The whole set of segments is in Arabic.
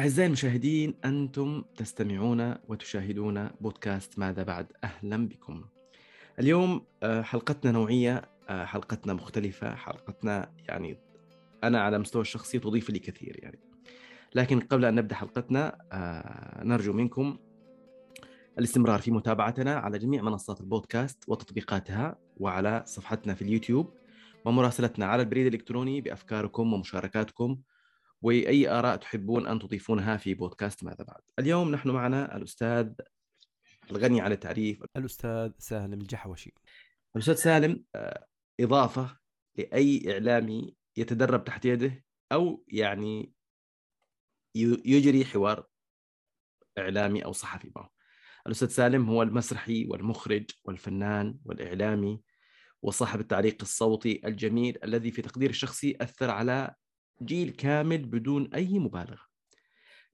أعزائي المشاهدين أنتم تستمعون وتشاهدون بودكاست ماذا بعد؟ أهلا بكم. اليوم آه، حلقتنا نوعية آه، حلقتنا مختلفة حلقتنا يعني أنا على مستوى الشخصي تضيف لي كثير يعني. لكن قبل أن نبدأ حلقتنا آه، نرجو منكم الاستمرار في متابعتنا على جميع منصات البودكاست وتطبيقاتها وعلى صفحتنا في اليوتيوب ومراسلتنا على البريد الإلكتروني بأفكاركم ومشاركاتكم وأي آراء تحبون أن تضيفونها في بودكاست ماذا بعد. اليوم نحن معنا الأستاذ الغني عن التعريف الأستاذ سالم الجحوشي. الأستاذ سالم آه، إضافة لأي إعلامي يتدرب تحت يده أو يعني يجري حوار إعلامي أو صحفي معه. الأستاذ سالم هو المسرحي والمخرج والفنان والإعلامي وصاحب التعليق الصوتي الجميل الذي في تقديري الشخصي أثر على جيل كامل بدون أي مبالغة.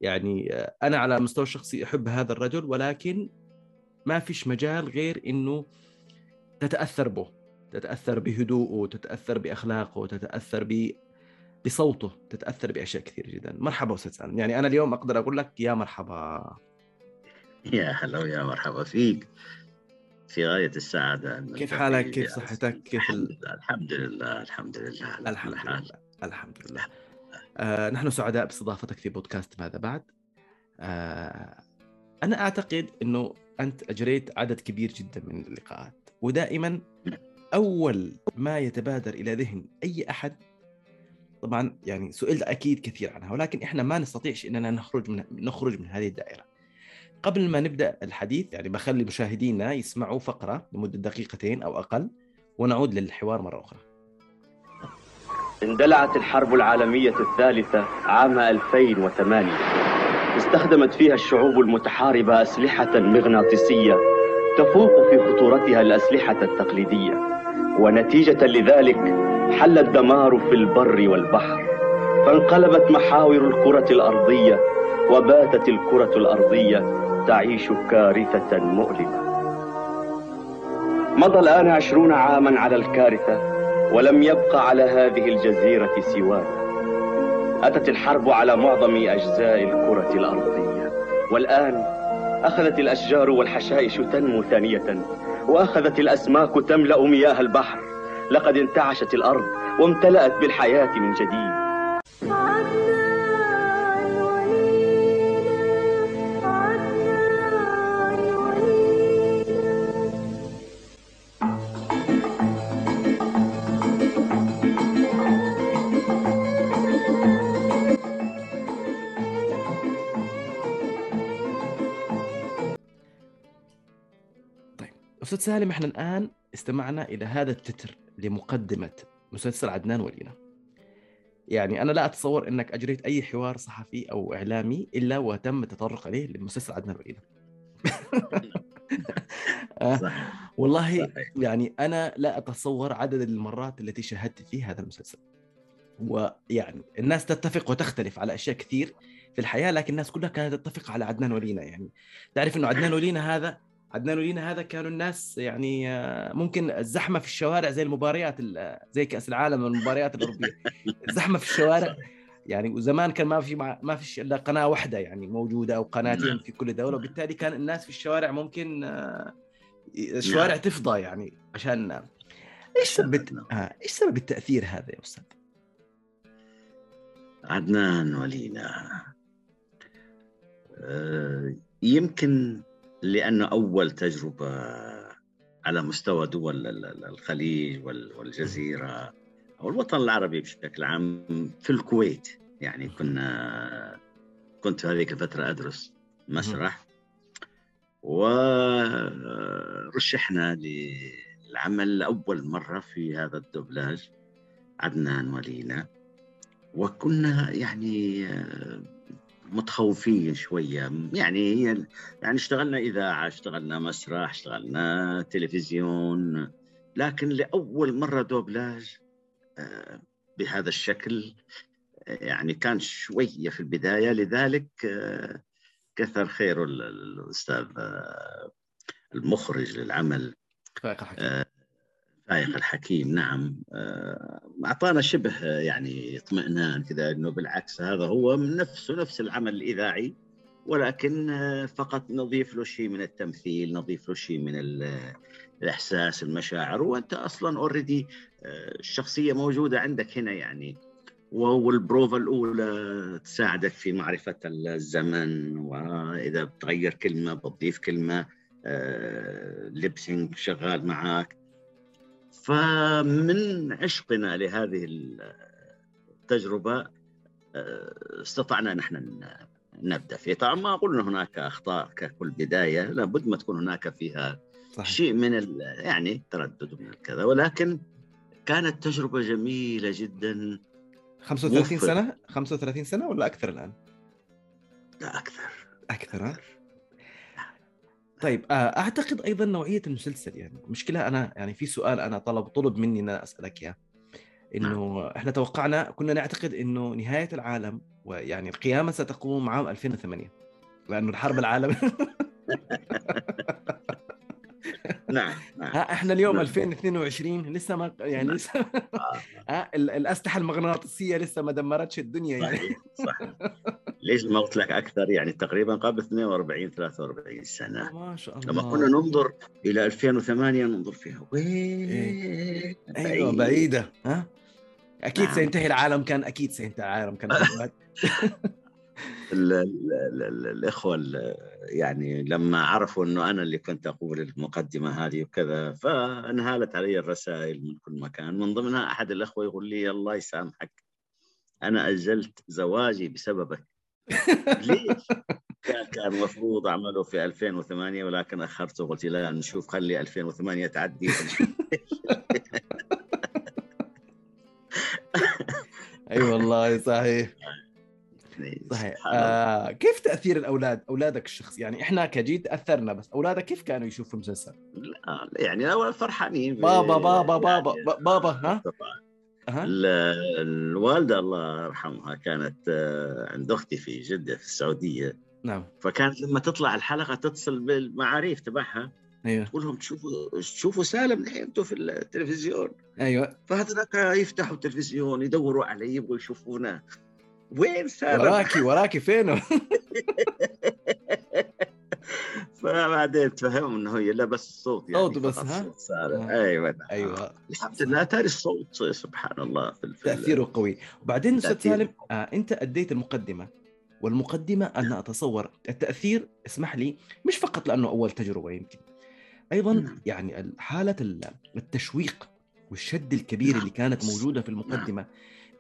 يعني آه، أنا على مستوى الشخصي أحب هذا الرجل ولكن ما فيش مجال غير أنه تتأثر به تتأثر بهدوءه تتأثر بأخلاقه تتأثر ب بصوته تتأثر بأشياء كثير جدا. مرحبا أستاذ سالم. يعني أنا اليوم أقدر أقول لك يا مرحبا. يا هلا ويا مرحبا فيك. في غاية السعادة كيف حالك؟ كيف صحتك؟ كيف الحمد لله الحمد لله الحمد لله الحمد لله. آه نحن سعداء باستضافتك في بودكاست ماذا بعد. آه أنا أعتقد أنه أنت أجريت عدد كبير جدا من اللقاءات ودائما أول ما يتبادر إلى ذهن أي أحد طبعا يعني سئلت أكيد كثير عنها ولكن إحنا ما نستطيعش أننا نخرج من نخرج من هذه الدائرة. قبل ما نبدأ الحديث يعني بخلي مشاهدينا يسمعوا فقرة لمدة دقيقتين أو أقل ونعود للحوار مرة أخرى. اندلعت الحرب العالمية الثالثة عام 2008 استخدمت فيها الشعوب المتحاربة أسلحة مغناطيسية تفوق في خطورتها الأسلحة التقليدية. ونتيجة لذلك حل الدمار في البر والبحر. فانقلبت محاور الكرة الأرضية وباتت الكرة الأرضية تعيش كارثة مؤلمة. مضى الآن عشرون عاما على الكارثة ولم يبق على هذه الجزيرة سوانا أتت الحرب على معظم أجزاء الكرة الأرضية. والآن أخذت الأشجار والحشائش تنمو ثانية وأخذت الأسماك تملأ مياه البحر. لقد انتعشت الأرض وامتلأت بالحياة من جديد. أستاذ سالم إحنا الآن استمعنا إلى هذا التتر لمقدمة مسلسل عدنان ولينا يعني أنا لا أتصور أنك أجريت أي حوار صحفي أو إعلامي إلا وتم التطرق عليه لمسلسل عدنان ولينا صحيح. والله صحيح. يعني أنا لا أتصور عدد المرات التي شاهدت فيه هذا المسلسل ويعني الناس تتفق وتختلف على أشياء كثير في الحياة لكن الناس كلها كانت تتفق على عدنان ولينا يعني تعرف أنه عدنان ولينا هذا عدنان ولينا هذا كانوا الناس يعني آه، ممكن الزحمة في الشوارع زي المباريات زي كأس العالم والمباريات الأوروبية الزحمة في الشوارع يعني وزمان كان ما في ما في إلا قناة واحدة يعني موجودة أو قناتين نعم. في كل دولة وبالتالي كان الناس في الشوارع ممكن آه، الشوارع نعم. تفضى يعني عشان إيش سبب آه إيش سبب التأثير هذا يا أستاذ؟ عدنان ولينا آه يمكن لأنه أول تجربة على مستوى دول الخليج والجزيرة أو الوطن العربي بشكل عام في الكويت. يعني كنا كنت في هذيك الفترة أدرس مسرح ورشحنا للعمل لأول مرة في هذا الدبلاج عدنان ولينا. وكنا يعني متخوفين شوية. يعني هي يعني اشتغلنا إذاعة اشتغلنا مسرح اشتغلنا تلفزيون. لكن لأول مرة دوبلاج آه، بهذا الشكل يعني كان شوية في البداية. لذلك آه، كثر خير الأستاذ آه، المخرج للعمل. فايق الحكيم نعم. آه، أعطانا شبه يعني اطمئنان كذا إنه بالعكس هذا هو من نفسه نفس العمل الإذاعي ولكن آه، فقط نضيف له شيء من التمثيل نضيف له شيء من ال- الإحساس المشاعر وأنت أصلا already الشخصية موجودة عندك هنا يعني. والبروفا الأولى تساعدك في معرفة الزمن وإذا بتغير كلمة بتضيف كلمة لبسينج شغال معك فمن عشقنا لهذه التجربة آه، استطعنا نحن ن- نبدأ فيه طبعا ما قلنا هناك أخطاء ككل بداية لابد ما تكون هناك فيها صحيح. شيء من يعني تردد من الكذا. ولكن كانت تجربة جميلة جدا. 35 موفق. سنة؟ 35 سنة ولا أكثر الآن؟ لا أكثر. أكثر ها؟ طيب آه، أعتقد أيضا نوعية المسلسل يعني. المشكلة أنا يعني في سؤال أنا طلب طلب مني إن أنا أسألك إياه. إنه إحنا توقعنا كنا نعتقد إنه نهاية العالم ويعني القيامة ستقوم عام 2008 لأنه الحرب العالميه نعم نعم. إحنا اليوم نعم. 2022 لسه ما يعني نعم. لسه ها ال- الأسلحة المغناطيسية لسه ما دمرتش الدنيا يعني. صحيح صحيح. ليش ما قلت لك أكثر؟ يعني تقريبا قبل 42 43 سنة. ما شاء الله. لما كنا ننظر إلى 2008 ننظر فيها. وين؟ أيوه بعيدة. ها؟ أكيد نعم. سينتهي العالم كان أكيد سينتهي العالم كان. ال- ال- ال- ال- الإخوة ال- يعني لما عرفوا إنه أنا اللي كنت أقول المقدمة هذه وكذا فانهالت علي الرسائل من كل مكان. من ضمنها أحد الإخوة يقول لي الله يسامحك أنا اجلت زواجي بسببك. ليش؟ كان كان المفروض أعمله في 2008 ولكن أخرته قلت لا نشوف خلي 2008 تعدي. أي والله صحيح. صحيح. آه كيف تأثير الأولاد أولادك الشخص يعني إحنا كجيل تاثرنا بس أولادك كيف كانوا يشوفوا المسلسل؟ لا، يعني اول فرحانين بابا بابا بابا يعني ب- بابا ها؟ الوالدة الله يرحمها كانت آه، عند أختي في جدة في السعودية. نعم. فكانت لما تطلع الحلقة تتصل بالمعاريف تبعها. أيوه. تقول لهم تشوفوا تشوفوا سالم الحين أنتم في التلفزيون؟ أيوه. فهذولاك يفتحوا التلفزيون يدوروا عليه يبغوا يشوفونا وين سالم؟ وراكي وراكي فينه؟ فبعدين تفهموا إنه هي لا بس الصوت يعني صوت بس، ها؟ صوت. أيوه نعم. أيوه الحمد لله تاري الصوت سبحان الله في في تأثيره قوي وبعدين أستاذ. سالم آه أنت أديت المقدمة والمقدمة أنا أتصور التأثير اسمح لي مش فقط لأنه أول تجربة يمكن أيضا نعم. يعني حالة التشويق والشد الكبير نعم. اللي كانت موجودة في المقدمة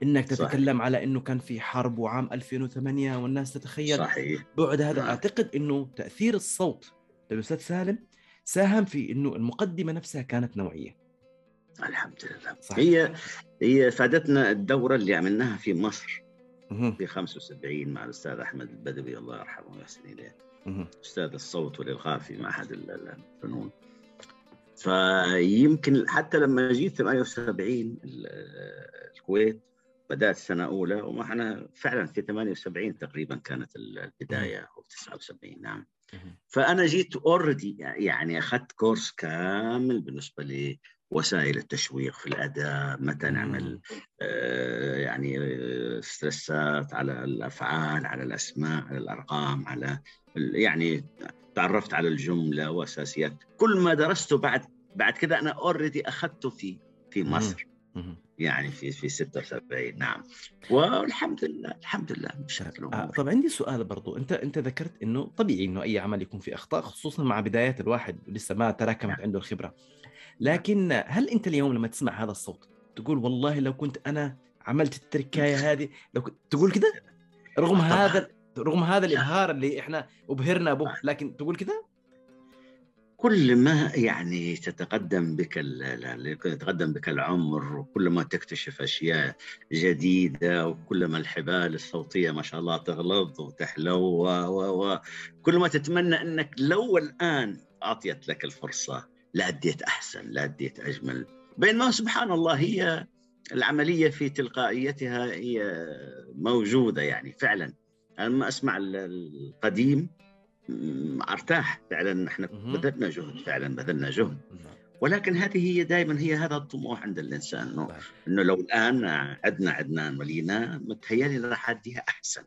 إنك صحيح. تتكلم على إنه كان في حرب وعام 2008 والناس تتخيل صحيح بعد هذا نعم. أعتقد إنه تأثير الصوت للاستاذ سالم ساهم في إنه المقدمة نفسها كانت نوعية الحمد لله صحيح. هي هي فادتنا الدورة اللي عملناها في مصر. في 75 مع الأستاذ أحمد البدوي الله يرحمه ويحسن إليه. أستاذ الصوت والإلغاء في معهد ال- ال- الفنون فيمكن حتى لما جيت 78 ال- الكويت بدأت سنة أولى وإحنا فعلا في 78 تقريبا كانت البداية أو 79 نعم. فأنا جيت already يعني أخذت كورس كامل بالنسبة لوسائل التشويق في الأداء متى نعمل آه، يعني آه، stressات على الأفعال على الأسماء على الأرقام على يعني تعرفت على الجملة وأساسيات كل ما درسته بعد بعد كذا أنا already أخذته في في. مصر. يعني في في 76 نعم. والحمد لله الحمد لله آه، الأمور طب عندي سؤال برضو. أنت أنت ذكرت إنه طبيعي إنه أي عمل يكون فيه أخطاء خصوصا مع بدايات الواحد لسه ما تراكمت عنده الخبرة. لكن هل أنت اليوم لما تسمع هذا الصوت تقول والله لو كنت أنا عملت التركاية هذه لو كنت تقول كده؟ رغم. هذا رغم هذا الإبهار اللي إحنا أبهرنا به لكن تقول كده؟ كل ما يعني تتقدم بك يتقدم بك العمر وكل ما تكتشف أشياء جديدة وكل ما الحبال الصوتية ما شاء الله تغلظ وتحلو و و و كل ما تتمنى أنك لو الآن أعطيت لك الفرصة لأديت أحسن لأديت أجمل. بينما سبحان الله هي العملية في تلقائيتها هي موجودة يعني فعلا. أنا لما أسمع ال- القديم أرتاح فعلا إحنا. بذلنا جهد فعلا بذلنا جهد ولكن هذه هي دائما هي هذا الطموح عند الإنسان إنه. إنه لو الآن عدنا عدنان ولينا متهيألي راح أديها أحسن.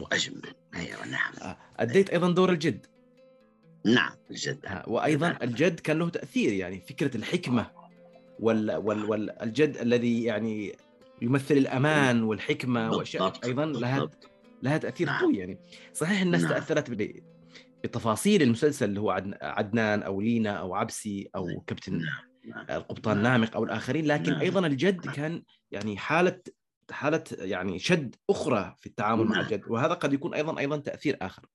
وأجمل أيوه نعم آه، أديت أيضا دور الجد نعم الجد وأيضا الجد كان له تأثير يعني فكرة الحكمة وال وال والجد الذي يعني يمثل الأمان والحكمة وأشياء أيضا لها. لها تأثير نعم. قوي يعني صحيح الناس نعم. تاثرت بتفاصيل المسلسل اللي هو عدن- عدنان أو لينا أو عبسي أو نعم. كابتن نعم. القبطان نعم. نامق أو الآخرين لكن. أيضا الجد كان يعني حالة حالة يعني شد أخرى في التعامل مع. الجد وهذا قد يكون أيضا أيضا تأثير آخر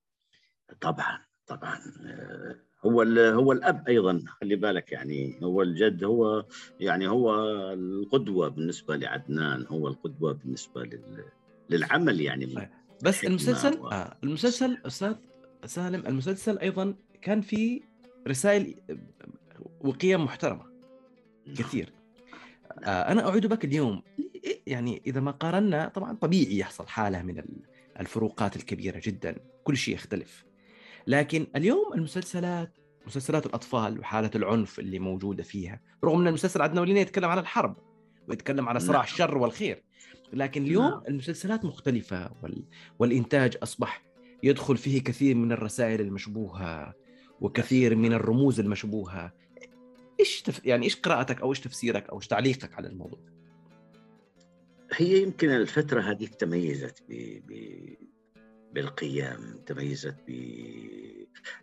طبعا طبعا آه، هو هو الأب أيضا خلي بالك يعني هو الجد هو يعني هو القدوة بالنسبة لعدنان هو القدوة بالنسبة لل للعمل يعني. بس المسلسل و- آه المسلسل أستاذ سالم المسلسل أيضا كان فيه رسائل وقيم محترمة كثير. آه أنا اعود بك اليوم. يعني إذا ما قارنا طبعا طبيعي يحصل حالة من ال- الفروقات الكبيرة جدا. كل شيء يختلف. لكن اليوم المسلسلات مسلسلات الأطفال وحالة العنف اللي موجودة فيها رغم أن المسلسل عندنا ولينا يتكلم عن الحرب ويتكلم على صراع نعم. الشر والخير لكن اليوم نعم. المسلسلات مختلفة وال... والإنتاج أصبح يدخل فيه كثير من الرسائل المشبوهة وكثير من الرموز المشبوهة إيش تف... يعني إيش قراءتك أو إيش تفسيرك أو إيش تعليقك على الموضوع؟ هي يمكن الفترة هذيك تميزت ب... ب... بالقيم تميزت ب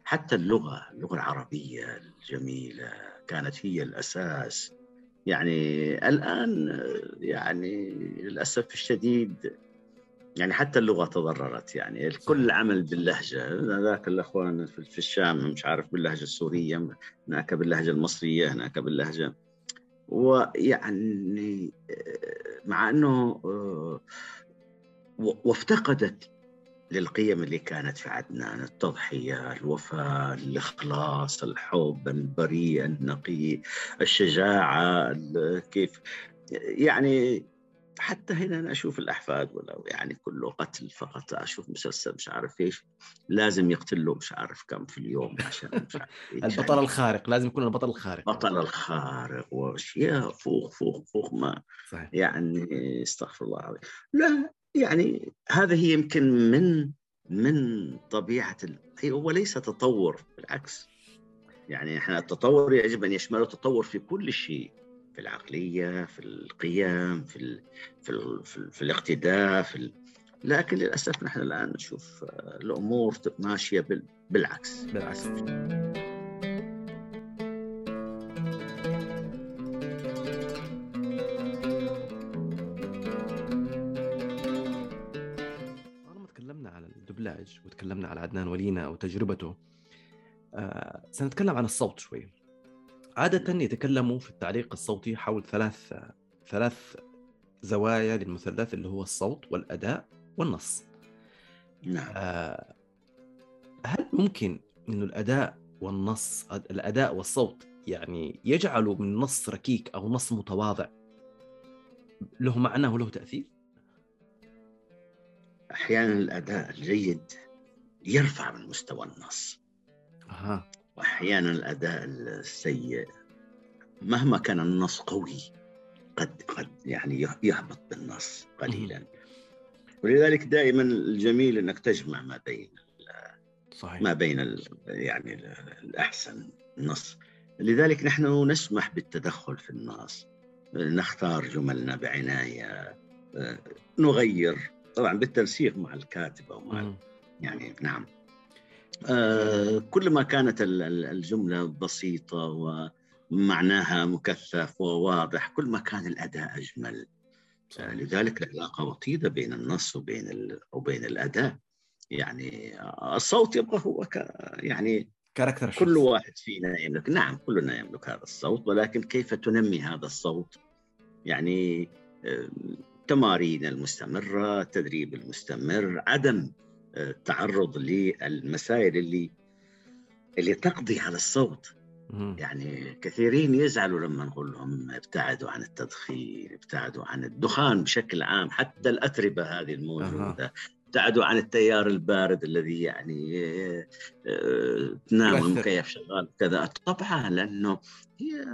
حتى اللغة اللغة العربية الجميلة كانت هي الأساس يعني الآن يعني للأسف الشديد يعني حتى اللغة تضررت يعني. الكل عمل باللهجة ذاك الأخوان في الشام مش عارف باللهجة السورية هناك باللهجة المصرية هناك باللهجة. ويعني مع أنه وافتقدت للقيم اللي كانت في عدنان التضحية الوفاء الإخلاص الحب البريء النقي الشجاعة ال- كيف يعني حتى هنا أنا أشوف الأحفاد ولو يعني كله قتل فقط أشوف مسلسل مش عارف إيش لازم يقتل له مش عارف كم في اليوم عشان مش عارف إيش. البطل الخارق لازم يكون البطل الخارق. بطل الخارق وأشياء فوق فوق فوق ما صحيح. يعني استغفر الله العظيم. لا يعني هذا هي يمكن من من طبيعة ال... هي هو ليس تطور بالعكس. يعني إحنا التطور يجب أن يشمل التطور في كل شيء. في العقلية في القيم في ال... في ال... في, ال... في الاقتداء في ال... لكن للأسف نحن الآن نشوف آه، الأمور ماشية بال... بالعكس. بالعكس. طالما تكلمنا على الدبلاج وتكلمنا على عدنان ولينا أو تجربته آه سنتكلم عن الصوت شوي. عادة يتكلموا في التعليق الصوتي حول ثلاث ثلاث زوايا للمثلث اللي هو الصوت والأداء والنص. نعم. آه، هل ممكن انه الأداء والنص الأداء والصوت يعني يجعلوا من نص ركيك أو نص متواضع له معنى وله تأثير؟ أحيانا الأداء الجيد يرفع من مستوى النص. أها. وأحيانا الأداء السيء مهما كان النص قوي قد قد يعني يهبط بالنص قليلا. ولذلك دائما الجميل إنك تجمع ما بين صحيح. ما بين ال- يعني ال- الأحسن النص. لذلك نحن نسمح بالتدخل في النص. نختار جملنا بعناية آه، نغير. طبعا بالتنسيق مع الكاتب أو مع. يعني نعم. كل ما كانت ال- ال- الجملة بسيطة ومعناها مكثف وواضح كل ما كان الأداء أجمل آه. لذلك العلاقة وطيدة بين النص وبين. وبين الأداء يعني آه، الصوت يبقى هو ك... يعني كاركتر. كل واحد فينا يملك نعم كلنا يملك هذا الصوت ولكن كيف تنمي هذا الصوت يعني آه، التمارين المستمرة التدريب المستمر عدم آه، التعرض للمسائل اللي اللي تقضي على الصوت. يعني كثيرين يزعلوا لما نقول لهم ابتعدوا عن التدخين ابتعدوا عن الدخان بشكل عام حتى الأتربة هذه الموجودة. ابتعدوا عن التيار البارد الذي يعني آه، تنام يؤثر. والمكيف شغال كذا طبعا لأنه هي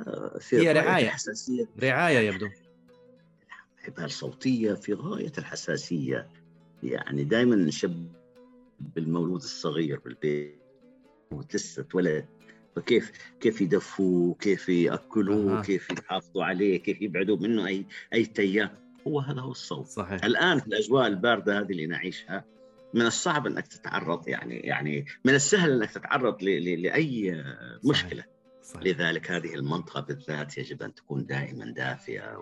في هي غاية رعاية. الحساسية. رعاية يبدو. حبال صوتية في غاية الحساسية. يعني دائما نشبه بالمولود الصغير بالبيت لسه اتولد. فكيف كيف يدفوه كيف ياكلوه أها. كيف يحافظوا عليه كيف يبعدوا منه أي أي تيام هو هذا هو الصوت. صحيح. الآن في الأجواء الباردة هذه اللي نعيشها من الصعب إنك تتعرض يعني يعني من السهل إنك تتعرض ل- ل- لأي مشكلة. صحيح. لذلك هذه المنطقة بالذات يجب أن تكون دائما دافئه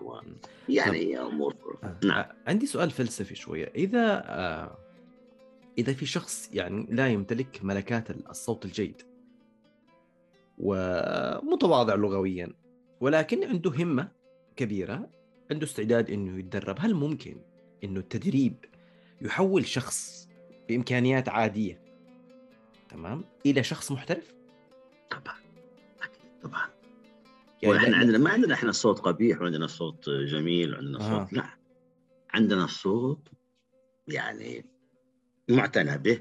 ويعني أمور آه. نعم. آه، عندي سؤال فلسفي شوية. إذا إذا في شخص يعني لا يمتلك ملكات الصوت الجيد ومتواضع لغويا ولكن عنده همة كبيرة عنده استعداد إنه يتدرب هل ممكن إنه التدريب يحول شخص بإمكانيات عادية؟ تمام؟ إلى شخص محترف؟ طبعا أكيد طبعا. يعني وإحنا لا- عندنا ما عندنا إحنا صوت قبيح وعندنا صوت جميل وعندنا آه. صوت لا عندنا الصوت يعني معتنى به.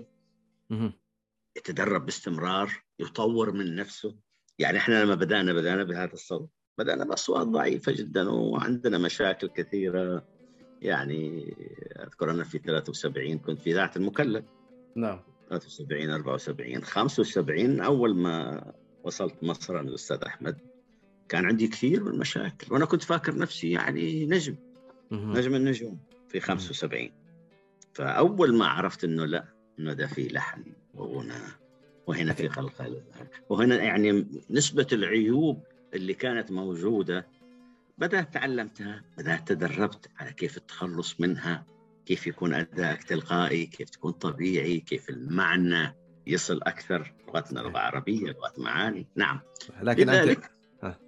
يتدرب باستمرار يطور من نفسه. يعني إحنا لما بدأنا بدأنا بهذا الصوت. بدأنا بأصوات ضعيفة جدا وعندنا مشاكل كثيرة. يعني أذكر أنا في 73 كنت في اذاعه المكلف. نعم. 73 74 75 أول ما وصلت مصر أنا الاستاذ أحمد. كان عندي كثير من المشاكل. وأنا كنت فاكر نفسي يعني نجم. نجم النجوم في 75 فأول ما عرفت إنه لا إنه ده في لحن وغنى وهنا في خلق وهنا يعني نسبة العيوب اللي كانت موجودة بدأت تعلمتها بدأت تدربت على كيف التخلص منها كيف يكون أدائك تلقائي كيف تكون طبيعي كيف المعنى يصل أكثر لغتنا لغه عربيه لغه معاني. نعم. لكن لذلك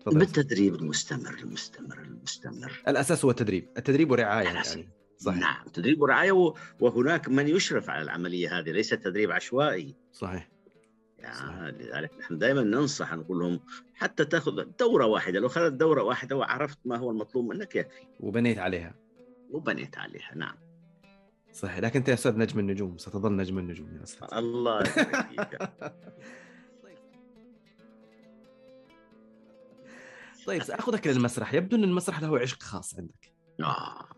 بالتدريب المستمر المستمر المستمر. الأساس هو التدريب. التدريب ورعاية. يعني. صحيح. نعم تدريب ورعايه و- وهناك من يشرف على العملية هذه ليس تدريب عشوائي. صحيح. يعني لذلك نحن دائما ننصح نقول لهم حتى تاخذ دورة واحدة. لو اخذت دورة واحدة وعرفت ما هو المطلوب منك يكفي. وبنيت عليها. وبنيت عليها نعم. صحيح. لكن أنت يا أستاذ نجم النجوم ستظل نجم النجوم يا أستاذ. الله. طيب سأخذك للمسرح يبدو أن المسرح له عشق خاص عندك. آه.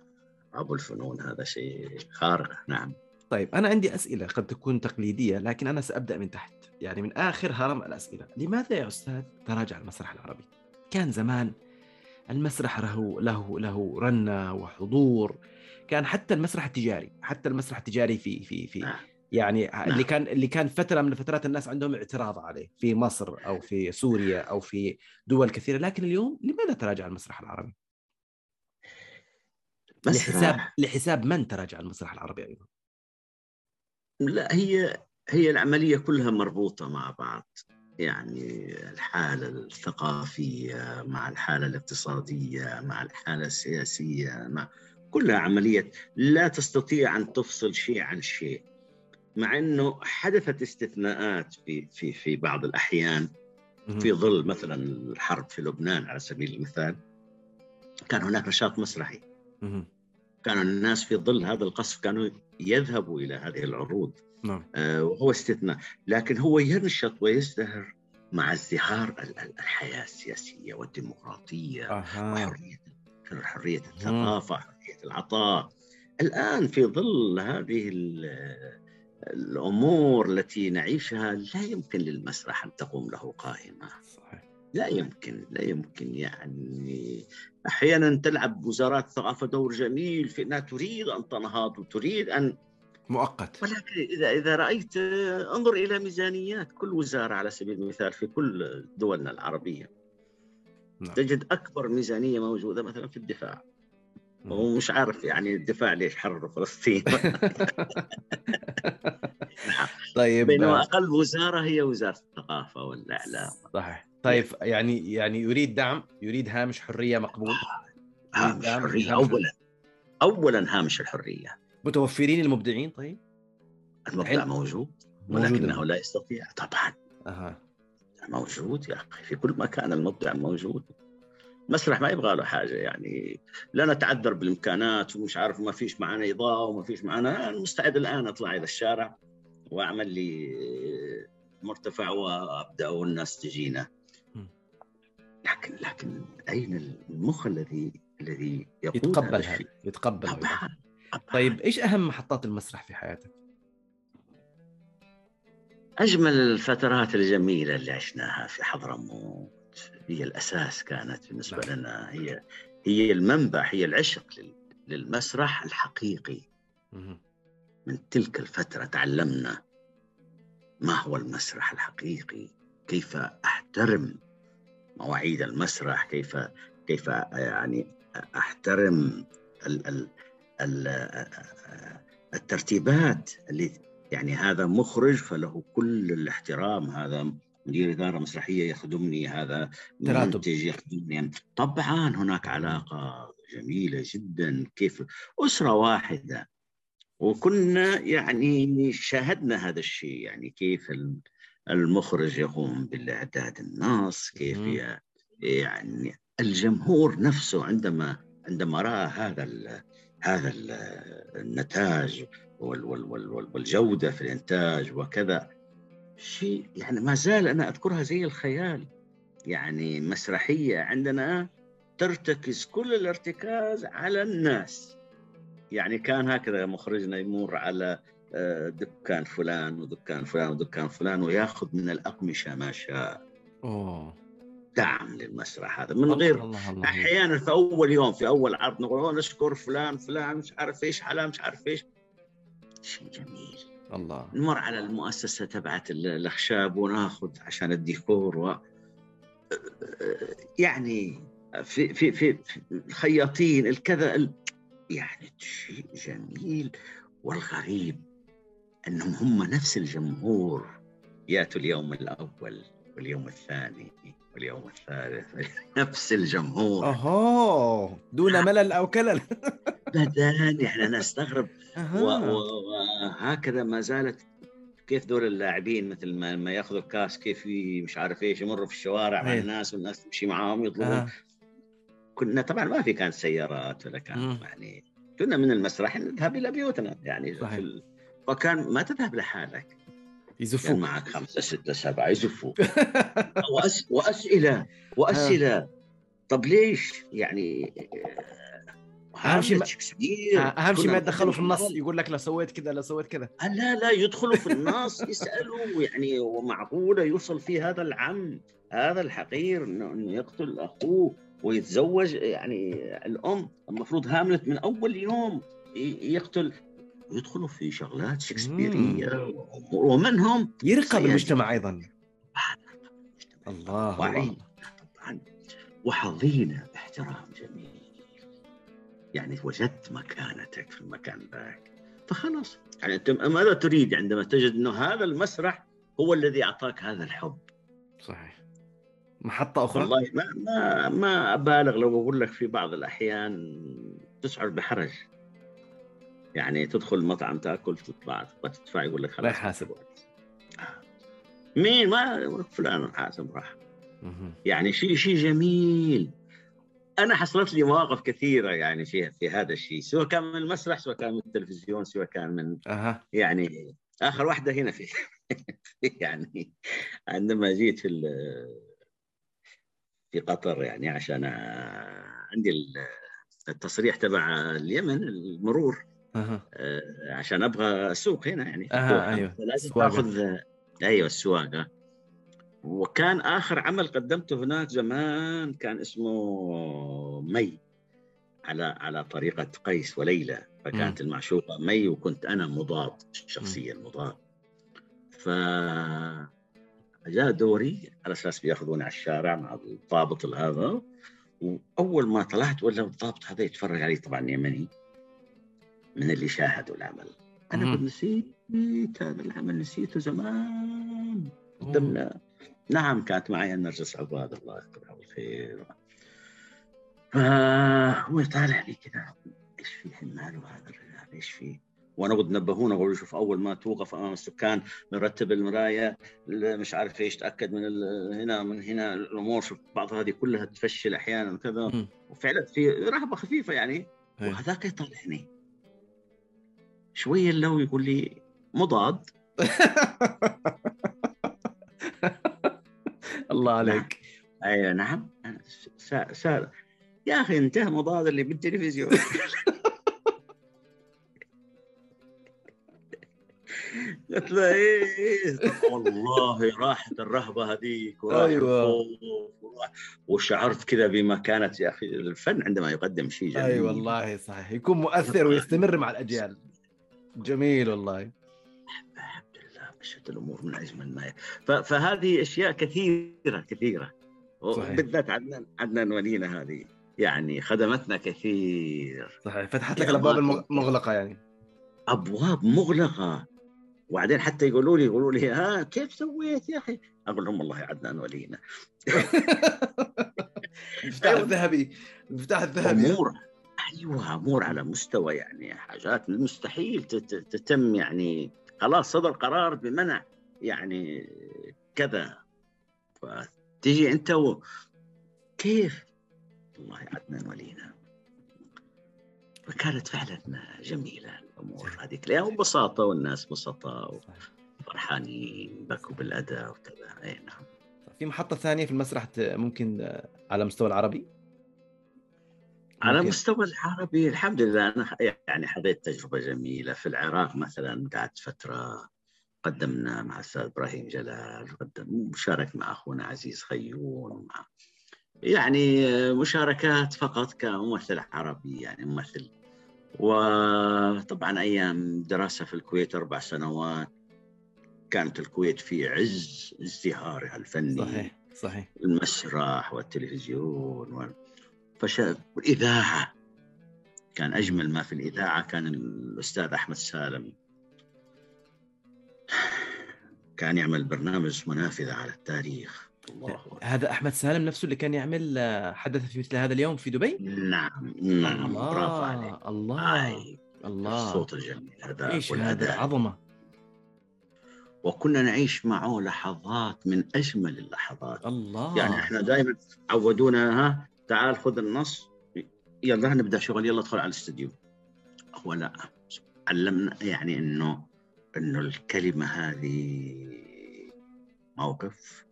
أبو الفنون هذا شيء خارق. نعم. طيب أنا عندي أسئلة قد تكون تقليدية لكن أنا سأبدأ من تحت. يعني من آخر هرم الأسئلة. لماذا يا أستاذ؟ تراجع المسرح العربي. كان زمان المسرح له له له رنة وحضور. كان حتى المسرح التجاري حتى المسرح التجاري في في في نعم. يعني اللي كان اللي كان فترة من الفترات الناس عندهم اعتراض عليه في مصر أو في سوريا أو في دول كثيرة. لكن اليوم لماذا تراجع المسرح العربي؟ لحساب لحساب من تراجع المسرح العربي أيضا؟ لا هي هي العملية كلها مربوطة مع بعض. يعني الحالة الثقافية مع الحالة الاقتصادية مع الحالة السياسية مع كلها عملية لا تستطيع أن تفصل شيء عن شيء. مع إنه حدثت استثناءات في في في بعض الأحيان. في ظل مثلا الحرب في لبنان على سبيل المثال كان هناك نشاط مسرحي. كانوا الناس في ظل هذا القصف كانوا يذهبوا إلى هذه العروض. نعم. آه، وهو استثناء. لكن هو ينشط ويزدهر مع ازدهار ال- ال- الحياة السياسية والديمقراطية أها. وحرية حرية الثقافة حرية العطاء. الآن في ظل هذه ال- الأمور التي نعيشها لا يمكن للمسرح أن تقوم له قائمة. صحيح. لا يمكن لا يمكن يعني. أحيانا تلعب وزارات الثقافة دور جميل في إنها تريد أن تنهض وتريد أن مؤقت. ولكن إذا إذا رأيت انظر إلى ميزانيات كل وزارة على سبيل المثال في كل دولنا العربية. نعم. تجد أكبر ميزانية موجودة مثلا في الدفاع. ومش عارف يعني الدفاع ليش حرروا فلسطين. نعم. طيب. بينما أقل وزارة هي وزارة الثقافة والإعلام. صحيح. طيب يعني يعني يريد دعم يريد هامش حرية مقبول؟ هامش نعم. الحريه هامش اولا اولا هامش الحرية. متوفرين المبدعين طيب؟ المبدع. موجود ولكنه لا يستطيع. طبعا. أها. موجود يا أخي في كل مكان المبدع موجود. مسرح ما يبغى له حاجة يعني لا نتعذر بالإمكانات ومش عارف ما فيش معنا إضاءة وما فيش معنا أنا مستعد الآن أطلع إلى الشارع وأعمل لي مرتفع وأبدأ والناس تجينا. لكن لكن أين المخ الذي الذي يتقبل هذا؟ يتقبل طبعا. طيب إيش أهم محطات المسرح في حياتك؟ أجمل الفترات الجميلة اللي عشناها في حضرموت هي الأساس كانت بالنسبة نعم. لنا هي هي المنبع هي العشق لل- للمسرح الحقيقي. من تلك الفترة تعلمنا ما هو المسرح الحقيقي كيف أحترم مواعيد المسرح كيف كيف يعني أحترم ال ال ال الترتيبات اللي يعني هذا مخرج فله كل الاحترام. هذا مدير إدارة مسرحية يخدمني هذا. منتج يخدمني. طبعا هناك علاقة جميلة جدا. كيف؟ أسرة واحدة. وكنا يعني شاهدنا هذا الشيء. يعني كيف المخرج يقوم بالإعداد النص كيف يعني الجمهور نفسه عندما عندما رأى هذا ال هذا ال النتاج وال وال وال وال والجودة في الإنتاج وكذا شيء يعني ما زال أنا أذكرها زي الخيال يعني مسرحية عندنا ترتكز كل الارتكاز على الناس. يعني كان هكذا مخرجنا يمر على دكان فلان ودكان فلان ودكان فلان وياخذ من الأقمشة ما شاء. أوه. دعم للمسرح هذا. من غير الله الله أحيانا في أول يوم في أول عرض نقول "أوه، نشكر فلان فلان مش عارف إيش على مش عارف إيش. شيء جميل. الله. نمر على المؤسسة تبعت ال- الأخشاب وناخذ عشان الديكور و يعني في في في في الخياطين الكذا ال- يعني شيء جميل والغريب. أنهم هم نفس الجمهور ياتوا اليوم الأول واليوم الثاني واليوم الثالث نفس الجمهور اوهو دون ملل أو كلل ابدا يعني أها. و- وهكذا ما زالت كيف دور اللاعبين مثل ما ما ياخذوا الكاس كيف مش عارف إيش يمروا في الشوارع مع أيه. الناس والناس تمشي معاهم يطلبون أها. كنا طبعا ما في كانت سيارات ولا كان. يعني كنا من المسرح نذهب إلى بيوتنا يعني صحيح. في. وكان ما تذهب لحالك. يزفوك. معك خمسة ستة سبعة يزفوك. وأس... وأسئلة وأسئلة. طب ليش؟ يعني أهم شيء أهم شيء ما يتدخلوا في النص يقول لك لو سويت كذا لو سويت كذا. آه لا لا يدخلوا في النص يسألوا يعني ومعقولة يوصل في هذا العم هذا الحقير إنه يقتل أخوه ويتزوج يعني الأم. المفروض هاملت من أول يوم يقتل. يدخلوا في شغلات شكسبيرية. ومنهم يرقى. بالمجتمع أيضا. الله طبعا وحظينا باحترام جميل. يعني وجدت مكانتك في المكان ذاك. فخلاص. يعني أنت ماذا تريد؟ عندما تجد أنه هذا المسرح هو الذي أعطاك هذا الحب. صحيح. محطة أخرى؟ والله ما ما ما أبالغ لو بقول لك في بعض الأحيان تشعر بحرج. يعني تدخل مطعم تاكل تطلع تبغى تدفع يقول لك لا خلاص يحاسب مين؟ ما فلان حاسب راح. يعني شيء شيء جميل. أنا حصلت لي مواقف كثيرة يعني في في هذا الشيء سواء كان من المسرح سواء كان من التلفزيون سواء كان من أها. يعني آخر واحدة هنا في يعني عندما جيت في في قطر يعني عشان عندي ال- التصريح تبع اليمن المرور. آه، عشان أبغى أسوق هنا يعني. في أها، الدوحة. أيوة. سواقة. اخذ أيوه السواقه وكان آخر عمل قدمته هناك زمان كان اسمه مي على على طريقة قيس وليلى. فكانت المعشوقة مي وكنت أنا مضاد الشخصيه المضاد ف جاء دوري على أساس بيأخذوني على الشارع مع الضابط هذا. وأول ما طلعت ولا الضابط هذا يتفرج علي طبعا يمني. من اللي شاهدوا العمل أنا. قلت نسيت هذا العمل نسيته زمان قدمنا نعم كانت معي النرجس عباد الله يذكرها بالخير فهو يطالع لي كذا إيش فيه ماله هذا الرجال إيش فيه؟ وأنا قد نبهونا قالوا شوف أول ما توقف أمام السكان نرتب المراية مش عارف إيش تأكد من هنا من هنا الأمور شوف بعض هذه كلها تفشل أحيانا وكذا. وفعلا في رهبة خفيفة يعني إيه. وهذاك يطالعني شوية لو يقول لي مضاد. الله عليك. أيوه نعم. سا... سا... يا أخي انتهى مضاد اللي بالتلفزيون. قلت له إيه إيه. والله راحت الرهبة هذيك أيوة. وراح- وشعرت كذا بمكانه يا أخي الفن عندما يقدم شيء جميل. أي والله صحيح. يكون مؤثر ويستمر مع الأجيال. جميل والله الحمد لله مشت الأمور من اجمل ما. فهذه أشياء كثيرة كثيرة صحيح. بالذات عدنان عدنان ولينا هذه يعني خدمتنا كثير صحيح فتحت لك يا الأبواب. المغلقه يعني أبواب مغلقة وبعدين حتى يقولوا لي يقولوا لي ها كيف سويت يا أخي؟ أقول لهم والله عدنان ولينا المفتاح أيوة. الذهبي المفتاح الذهبي أمور أيوه أمور على مستوى يعني حاجات مستحيل تت- تتم يعني خلاص صدر قرار بمنع يعني كذا. فتجي أنت و... كيف؟ والله عدنان ولينا. فكانت فعلا جميلة الأمور هذيك. الأيام وبساطه والناس بسطاء وفرحانين بكوا بالأداء وكذا. اي نعم. في محطة ثانية في المسرح ممكن على مستوى العربي؟ على. مستوى العربي الحمد لله. أنا يعني حظيت تجربة جميلة في العراق مثلا قعدت فترة قدمنا مع الأستاذ إبراهيم جلال قدم شارك مع أخونا عزيز خيون مع يعني مشاركات فقط كممثل عربي يعني ممثل. وطبعا أيام دراسة في الكويت أربع سنوات كانت الكويت في عز ازدهارها الفني. صحيح صحيح. المسرح والتلفزيون وال... فش... والإذاعة كان أجمل ما في الإذاعة كان الأستاذ أحمد سالم كان يعمل برنامج اسمه نافذة على التاريخ. الله. هذا أحمد سالم نفسه اللي كان يعمل آه، حدث في مثل هذا اليوم في دبي؟ نعم نعم. برافو عليك. الله آي الله. الصوت الجميل هذا إيش هذا؟ عظمة. وكنا نعيش معه لحظات من أجمل اللحظات. الله. يعني إحنا دائما عودونا ها تعال خذ النص. يلا نبدأ شغل. يلا ادخل على الاستديو. هو لا. علمنا يعني إنه إنه الكلمة هذه موقف.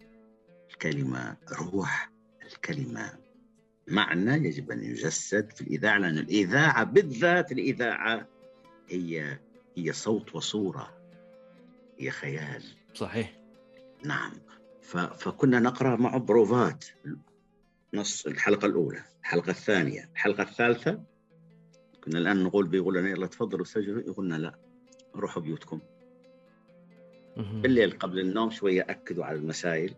الكلمة روح. الكلمة معنى يجب أن يجسد في الإذاعة لأن الإذاعة بالذات الإذاعة هي هي صوت وصورة. هي خيال. صحيح. نعم. ف... فكنا نقرأ معه بروفات. نص الحلقة الأولى الحلقة الثانية الحلقة الثالثة كنا الآن نقول بيقول لنا يلا تفضلوا سجلوا يقولنا لا روحوا بيوتكم. بالليل قبل النوم شوية أكدوا على المسائل.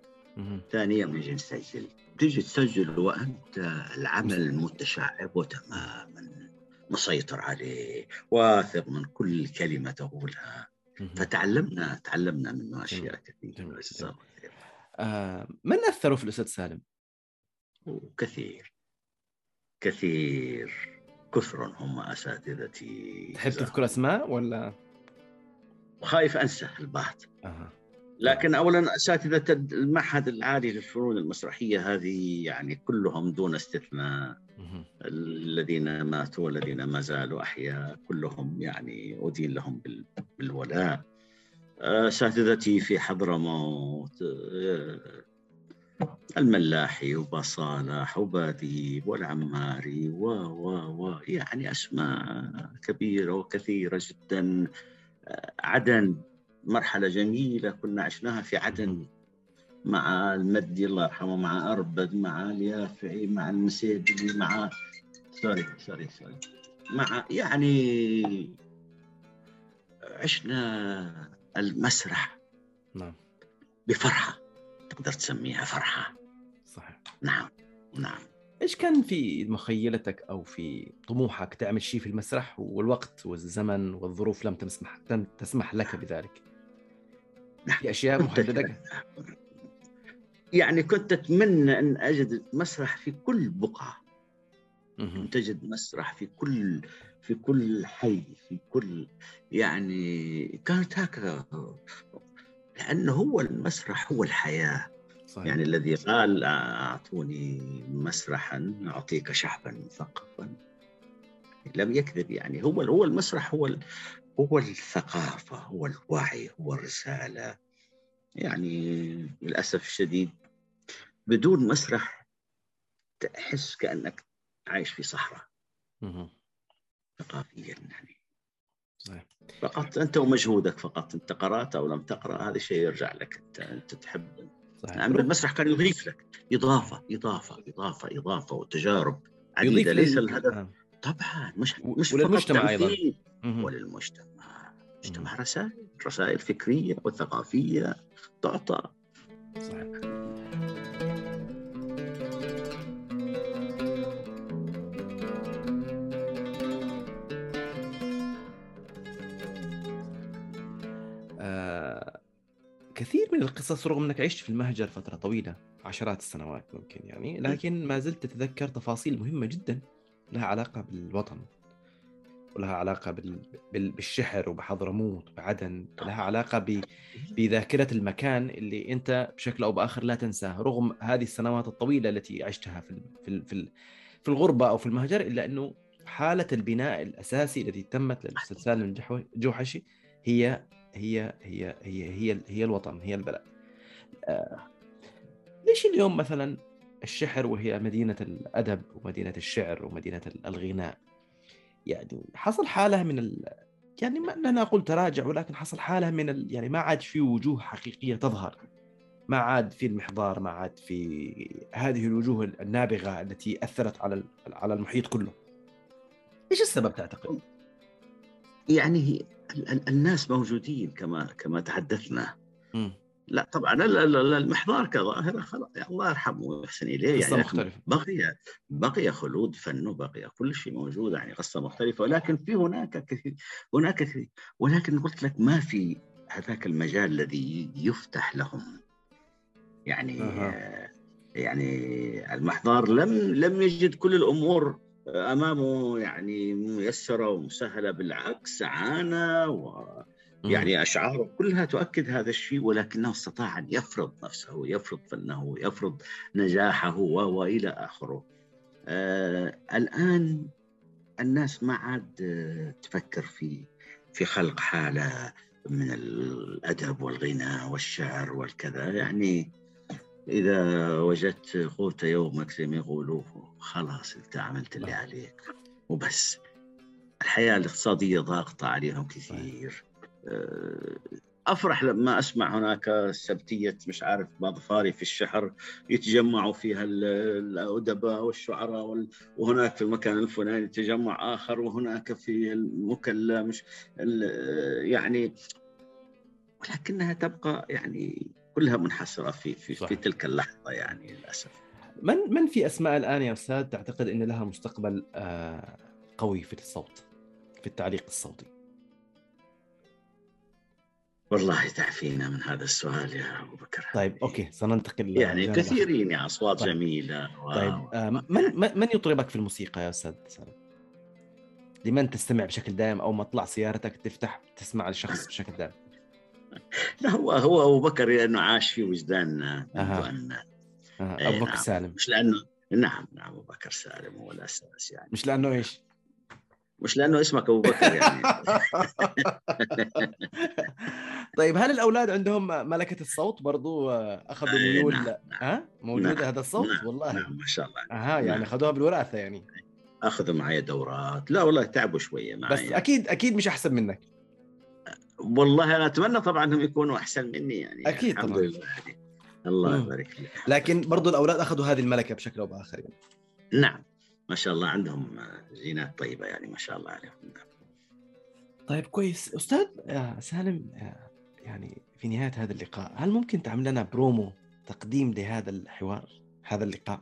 ثانيا نجي نسجل تجي تسجل وأنت العمل متشعب وتماما مسيطر عليه واثق من كل كلمة تقولها. فتعلمنا تعلمنا منه الله خير. آه من اثروا في الأستاذ سالم؟ كثير. كثير. كثر هم أساتذتي. تحب تذكر أسماء ولا؟ خايف أنسى البعض. آه. لكن اولا أساتذة المعهد العالي للفنون المسرحية هذه يعني كلهم دون استثناء. الذين ماتوا والذين ما زالوا أحياء. كلهم يعني أدين لهم بال- بالولاء. أساتذتي في حضرموت آه، الملاحي وبصالح وباديب والعماري و و و يعني أسماء كبيرة وكثيرة جدا. عدن مرحلة جميلة كنا عشناها في عدن. مع المدي الله يرحمه مع أربد مع اليافعي مع المسيدلي مع sorry sorry sorry. مع يعني عشنا المسرح. نعم. بفرحة. تقدر تسميها فرحة صحيح نعم نعم إيش كان في مخيلتك أو في طموحك تعمل شيء في المسرح والوقت والزمن والظروف لم تسمح لم تسمح لك بذلك؟ في أشياء محددة؟ يعني كنت أتمنى أن أجد مسرح في كل بقعة. تجد مسرح في كل في كل حي في كل يعني كانت هكذا لأنه هو المسرح هو الحياة. صحيح. يعني الذي قال أعطوني مسرحا أعطيك شعبا مثقفا لم يكذب يعني. هو هو المسرح هو هو الثقافة هو الوعي هو الرسالة. يعني للأسف الشديد بدون مسرح تحس كأنك عايش في صحراء. ثقافيا يعني. صحيح. فقط أنت ومجهودك فقط أنت قرأت أو لم تقرأ هذا شيء يرجع لك أنت أنت تحب. صحيح. العمل المسرح كان يضيف لك إضافة إضافة إضافة إضافة وتجارب عديدة ليس الهدف. آه. طبعا مش مش وللمجتمع فقط مهم. وللمجتمع مجتمع رسائل رسائل فكرية وثقافية تعطى القصص رغم إنك عشت في المهجر فترة طويلة عشرات السنوات ممكن يعني لكن ما زلت تتذكر تفاصيل مهمة جدا لها علاقة بالوطن ولها علاقة بال... بال... بالشحر وبحضرموت وبعدن لها علاقة ب... بذاكرة المكان اللي أنت بشكل أو بآخر لا تنساه رغم هذه السنوات الطويلة التي عشتها في ال... في ال... في. في الغربة أو في المهجر إلا أنه حالة البناء الأساسي التي تمت الجحو- الجوحشي هي هي هي هي هي هي الوطن هي البلد. آه، ليش اليوم مثلا الشحر وهي مدينة الأدب ومدينة الشعر ومدينة الغناء يعني حصل حالة من ال... يعني ما لا نقول تراجع ولكن حصل حالة من ال... يعني ما عاد في وجوه حقيقية تظهر ما عاد في المحضار ما عاد في هذه الوجوه النابغة التي أثرت على على المحيط كله إيش السبب تعتقد؟ يعني ال- ال- الناس موجودين كما كما تحدثنا. لا طبعا ال- ال- ال- المحضار كظاهرة خلاص. الله يرحمه ويحسن إليه. قصة يعني مختلفة. بقي بقي خلود فنه بقي كل شيء موجود يعني قصة مختلفة. ولكن في هناك كثير هناك كثير. ولكن قلت لك ما في هذاك المجال الذي يفتح لهم. يعني أها. يعني المحضار لم لم يجد كل الأمور أمامه يعني ميسرة ومسهلة بالعكس عانى و. يعني أشعاره كلها تؤكد هذا الشيء ولكنه استطاع أن يفرض نفسه يفرض فنه يفرض نجاحه و- والى آخره. آه الآن الناس ما عاد آه، تفكر في في خلق حالة من الأدب والغناء والشعر والكذا يعني إذا وجدت قوت يومك زي ما يقولوا خلاص أنت عملت اللي عليك. وبس الحياة الاقتصادية ضاغطة عليهم كثير. آه، أفرح لما أسمع هناك سبتية مش عارف مظفاري في الشحر يتجمعوا فيها ال- الأدباء والشعراء وال- وهناك في المكان الفلاني تجمع آخر وهناك في المكلا مش يعني ولكنها تبقى يعني كلها منحصرة في في, صح. في تلك اللحظة يعني للأسف من من في أسماء الآن يا أستاذ تعتقد إن لها مستقبل آه، قوي في الصوت في التعليق الصوتي؟ والله تعفينا من هذا السؤال يا أبو بكر طيب أوكي سننتقل يعني. كثيرين يا أصوات طيب. جميلة و... طيب آه، من من- من يطربك في الموسيقى يا أستاذ سالم؟ لمن تستمع بشكل دائم أو ما تطلع سيارتك تفتح تسمع الشخص بشكل دائم؟ لا هو هو أبو بكر لأنه عاش في وجداننا منذ أها. ان آه، إيه، أبو بكر نعم. سالم. مش لأنه نعم نعم أبو بكر سالم هو الاساس يعني. مش لأنه إيش؟ مش لأنه اسمك أبو بكر يعني. طيب هل الأولاد عندهم ملكة الصوت برضو؟ أخذوا إيه، ميول؟ نعم، ها؟ موجودة نعم، هذا الصوت؟ نعم، والله. نعم ما شاء الله. أها يعني نعم. أخذوها بالوراثة يعني. أخذوا معي دورات. لا والله تعبوا شوية معي. بس أكيد أكيد مش أحسن منك. والله أنا أتمنى طبعا إنهم يكونوا أحسن مني يعني. أكيد الحمد طبعاً. لله يعني. الله. يبارك لك. لكن برضو الأولاد أخذوا هذه الملكة بشكل أو بآخر يعني. نعم. ما شاء الله عندهم جينات طيبة يعني ما شاء الله عليهم. طيب كويس. أستاذ آه، سالم آه، يعني في نهاية هذا اللقاء هل ممكن تعمل لنا برومو تقديم لهذا الحوار هذا اللقاء؟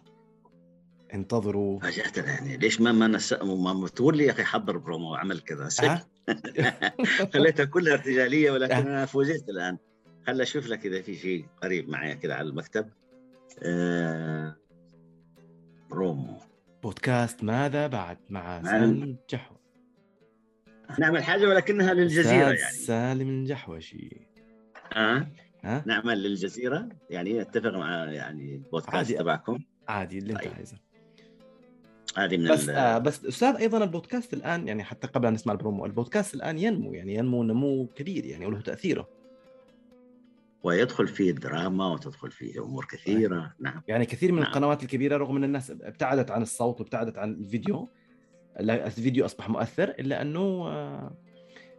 انتظروا. فاجأتنا يعني. ليش ما ما نس... ما ما تقول لي يا أخي حضر برومو وعمل كذا. أه؟ خليتها كلها ارتجالية ولكن أه. أنا فوجئت الآن خل أشوف لك إذا في شيء قريب معي كذا على المكتب آه... برومو بودكاست ماذا بعد مع. سالم الجحوشي نعمل حاجة ولكنها للجزيرة يعني سالم الجحوشي آه؟ ها نعمل للجزيرة يعني أتفق مع يعني البودكاست. تبعكم عادي اللي أنت طيب. عايزه هذه من بس ال- آه بس أستاذ أيضا البودكاست الآن يعني حتى قبل أن نسمع البرومو البودكاست الآن ينمو يعني ينمو نمو كبير يعني وله تأثيره ويدخل فيه الدراما وتدخل فيه أمور كثيرة نعم يعني كثير من نعم. القنوات الكبيرة رغم أن الناس ابتعدت عن الصوت وابتعدت عن الفيديو الفيديو أصبح مؤثر إلا أنه آه،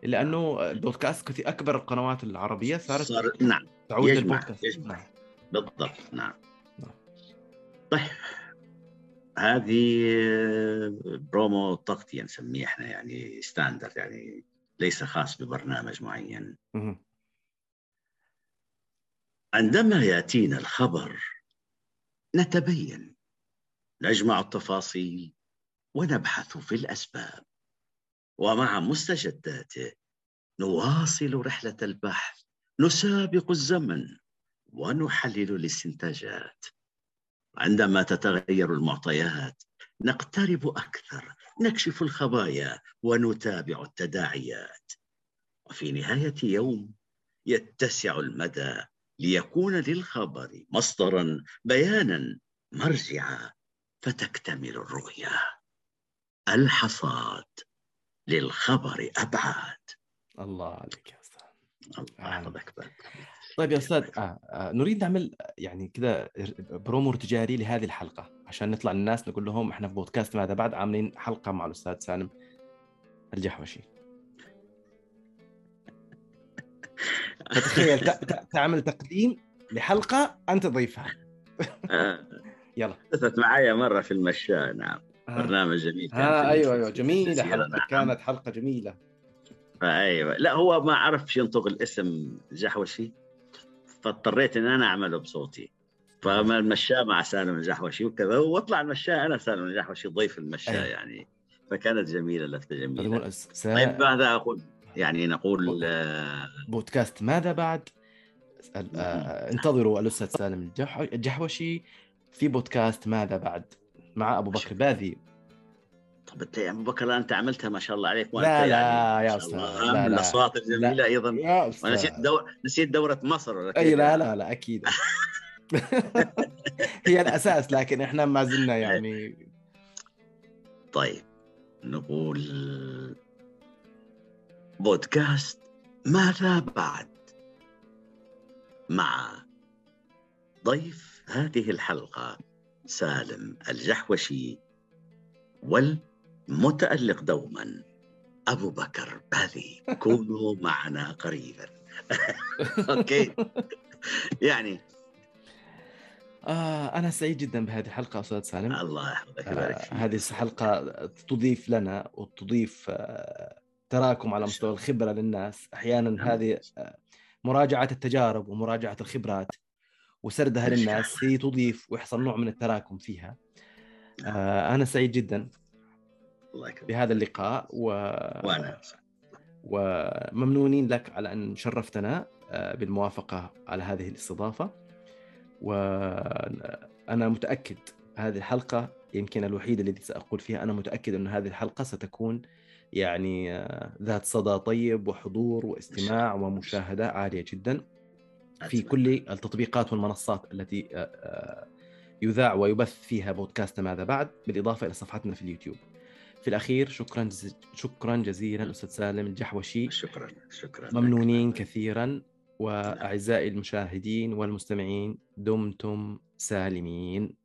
إلا أنه البودكاست كثير أكبر القنوات العربية صارت صار نعم تعود يجمع- للبودكاست يجمع. نعم. بالضبط نعم نعم. طيب هذه برومو تغطيه نسميه إحنا يعني standard يعني ليس خاص ببرنامج معين. عندما يأتينا الخبر نتبين نجمع التفاصيل ونبحث في الأسباب. ومع مستجداته نواصل رحلة البحث نسابق الزمن ونحلل الاستنتاجات. عندما تتغير المعطيات نقترب أكثر نكشف الخبايا ونتابع التداعيات. وفي نهاية يوم يتسع المدى ليكون للخبر مصدرا بيانا مرجعا فتكتمل الرؤيه الحصاد للخبر أبعاد. الله عليك يا أستاذ. الله بارك. طيب يا أستاذ آه آه نريد نعمل يعني كذا برومو تجاري لهذه الحلقة عشان نطلع للناس نقول لهم إحنا في بودكاست ماذا بعد عاملين حلقة مع الأستاذ سالم الجحوشي. فتخيل تعمل تقديم لحلقة أنت ضيفها آه، يلا. حدثت معي مرة في المشاة نعم. آه. برنامج جميل. كان في أيوه أيوه جميلة. حلقة نعم. كانت حلقة جميلة. أيوه لا هو ما عرفش ينطق الاسم جحوشي. فاضطريت إن أنا أعمله بصوتي. فما المشاة مع سالم الجحوشي وكذا واطلع المشاة أنا سالم الجحوشي ضيف المشاة أيوة. يعني. فكانت جميلة لفته جميلة. فتقول س- طيب ماذا أقول؟ يعني نقول آه، بودكاست ماذا بعد؟ آه، انتظروا الأستاذ سالم الجح- الجحوشي في بودكاست ماذا بعد؟ مع أبو بكر باذي. طب أنت يا أبو بكر أنت عملتها ما شاء الله عليك وأنت لا، لا، يعني يا ما شاء الله. أستاذ، لا، من لا. الاصوات الجميلة أيضا. يا وأنا نسيت أستاذ دور... نسيت دورة مصر ولا أي؟ لا لا لا أكيد. هي الأساس لكن إحنا ما زلنا يعني. طيب نقول بودكاست ماذا بعد؟ مع ضيف هذه الحلقة سالم الجحوشي والمتألق دوما. أبو بكر باذي كونوا معنا قريبا. أوكي. يعني. آه أنا سعيد جدا بهذه الحلقة أستاذ سالم. الله يحفظك ويبارك آه فيك. هذه الحلقة تضيف لنا وتضيف آه تراكم على مستوى الخبرة للناس. أحيانا نعم. هذه آه مراجعة التجارب ومراجعة الخبرات وسردها للناس هي تضيف ويحصل نوع من التراكم فيها. آه أنا سعيد جدا. بهذا اللقاء و... وأنا وممنونين لك على أن شرفتنا آه، بالموافقة على هذه الاستضافة. وأنا متأكد هذه الحلقة يمكن الوحيده التي سأقول فيها أنا متأكد أن هذه الحلقة ستكون يعني آه، ذات صدى طيب وحضور واستماع ومشاهدة عالية جدا. في كل التطبيقات والمنصات التي آه، يذاع ويبث فيها بودكاست ماذا بعد بالإضافة إلى صفحتنا في اليوتيوب. في الأخير شكرا. شكرا جزيلا أستاذ سالم الجحوشي. شكرا شكرا. ممنونين كثيرا. وأعزائي المشاهدين والمستمعين دمتم سالمين.